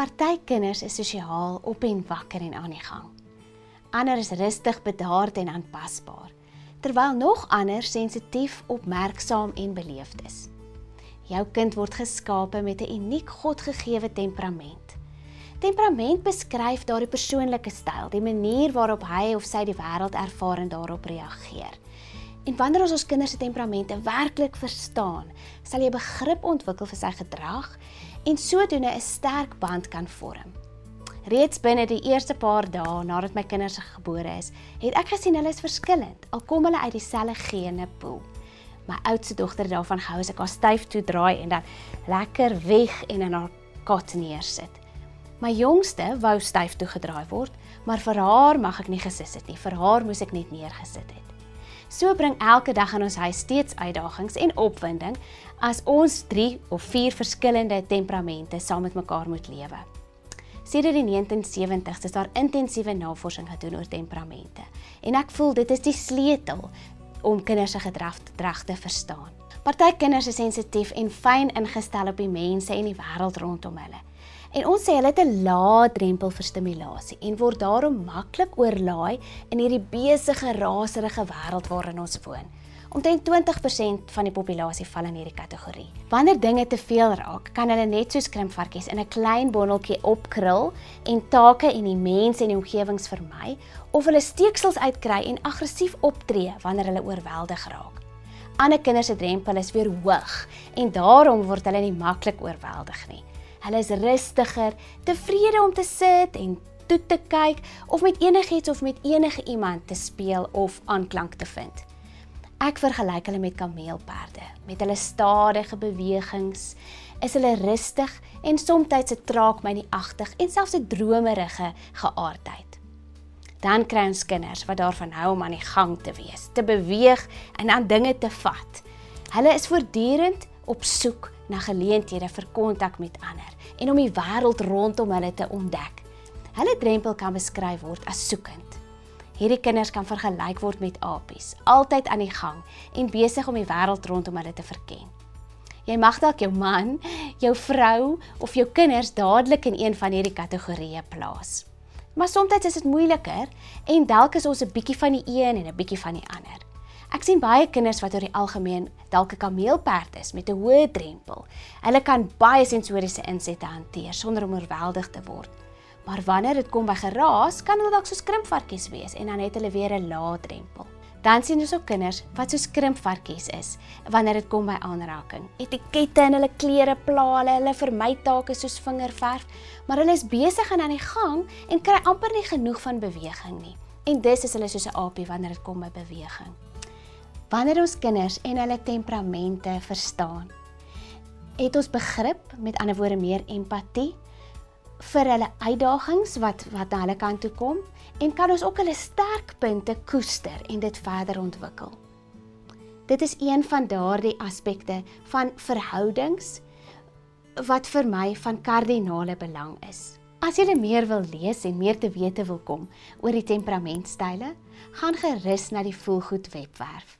Party kinders is sosiaal op en wakker en aan die gang. Ander is rustig, bedaard en aanpasbaar, terwyl nog ander sensitief, opmerksaam en beleefd is. Jou kind word geskape met 'n uniek Godgegewe temperament. Temperament beskryf daardie persoonlike styl, die manier waarop hy of sy die wêreld ervaar en daarop reageer. En wanneer ons ons kinders se temperamente werklik verstaan, sal jy begrip ontwikkel vir sy gedrag en sodoende 'n sterk band kan vorm. Reeds binne die eerste paar dae nadat my kinders gebore is, het ek gesien hulle is verskillend, al kom hulle uit dieselfde gene pool. My oudste dogter daarvan gehou as ek haar styf toe draai en dan lekker weg en in haar kot neersit. My jongste wou styf toe gedraai word, maar vir haar mag ek nie gesit het nie. Vir haar moes ek net neergesit het. So bring elke dag in ons huis steeds uitdagings en opwinding as ons 3 of 4 verskillende temperamente saam met mekaar moet lewe. Sedert die 1970s is daar intensiewe navorsing gedoen oor temperamente en ek voel dit is die sleutel om kinders se gedrag te verstaan. Party kinders is sensitief en fyn ingestel op die mense en die wêreld rondom hulle. En ons sê hulle het 'n lae drempel vir stimulasie en word daarom maklik oorlaai in hierdie besige, raserige wêreld waarin ons woon. Omtrent 20% van die populasie val in hierdie kategorie. Wanneer dinge te veel raak, kan hulle net soos krimpvarkies in 'n klein bondeltjie opkrul en take en die mense en die omgewings vermy of hulle steeksels uitkry en aggressief optree wanneer hulle oorweldig raak. Ander kinders se drempel is weer hoog en daarom word hulle nie maklik oorweldig nie. Hulle is rustiger, tevrede om te sit en toe te kyk of met enigiets of met enige iemand te speel of aanklank te vind. Ek vergelyk hulle met kameelperde. Met hulle stadige bewegings is hulle rustig en soms 'n traag my nie agtig en selfs 'n dromerige geaardheid. Dan kry ons kinders wat daarvan hou om aan die gang te wees, te beweeg en aan dinge te vat. Hulle is voortdurend op soek na geleenthede vir kontak met ander en om die wêreld rondom hulle te ontdek. Hulle drempel kan beskryf word as soekend. Hierdie kinders kan vergelyk word met apies, altyd aan die gang en besig om die wêreld rondom hulle te verken. Jy mag dalk jou man, jou vrou of jou kinders dadelik in een van hierdie kategorieë plaas. Maar soms is dit moeiliker en dalk is ons 'n bietjie van die een en 'n bietjie van die ander. Ek sien baie kinders wat oor die algemeen dalk 'n kameelperd is met 'n hoë drempel. Hulle kan baie sensoriese insette hanteer sonder om oorweldig te word. Maar wanneer dit kom by geraas, kan hulle dalk soos krimpvarkies wees en dan het hulle weer 'n lae drempel. Dan sien ons ook kinders wat soos krimpvarkies is wanneer dit kom by aanraking. Etikette in hulle klere pla hulle, hulle vermy take soos vingerverf, maar hulle is besig en aan die gang en kry amper nie genoeg van beweging nie. En dis is hulle soos 'n aapie wanneer dit kom by beweging. Wanneer ons kinders en hulle temperamente verstaan, het ons begrip, met ander woorde meer empatie vir hulle uitdagings wat wat na hulle kant toe kom en kan ons ook hulle sterkpunte koester en dit verder ontwikkel. Dit is een van daardie aspekte van verhoudings wat vir my van kardinale belang is. As jy meer wil lees en meer te wete wil kom oor die temperamentstyle, gaan gerus na die Voelgoed webwerf.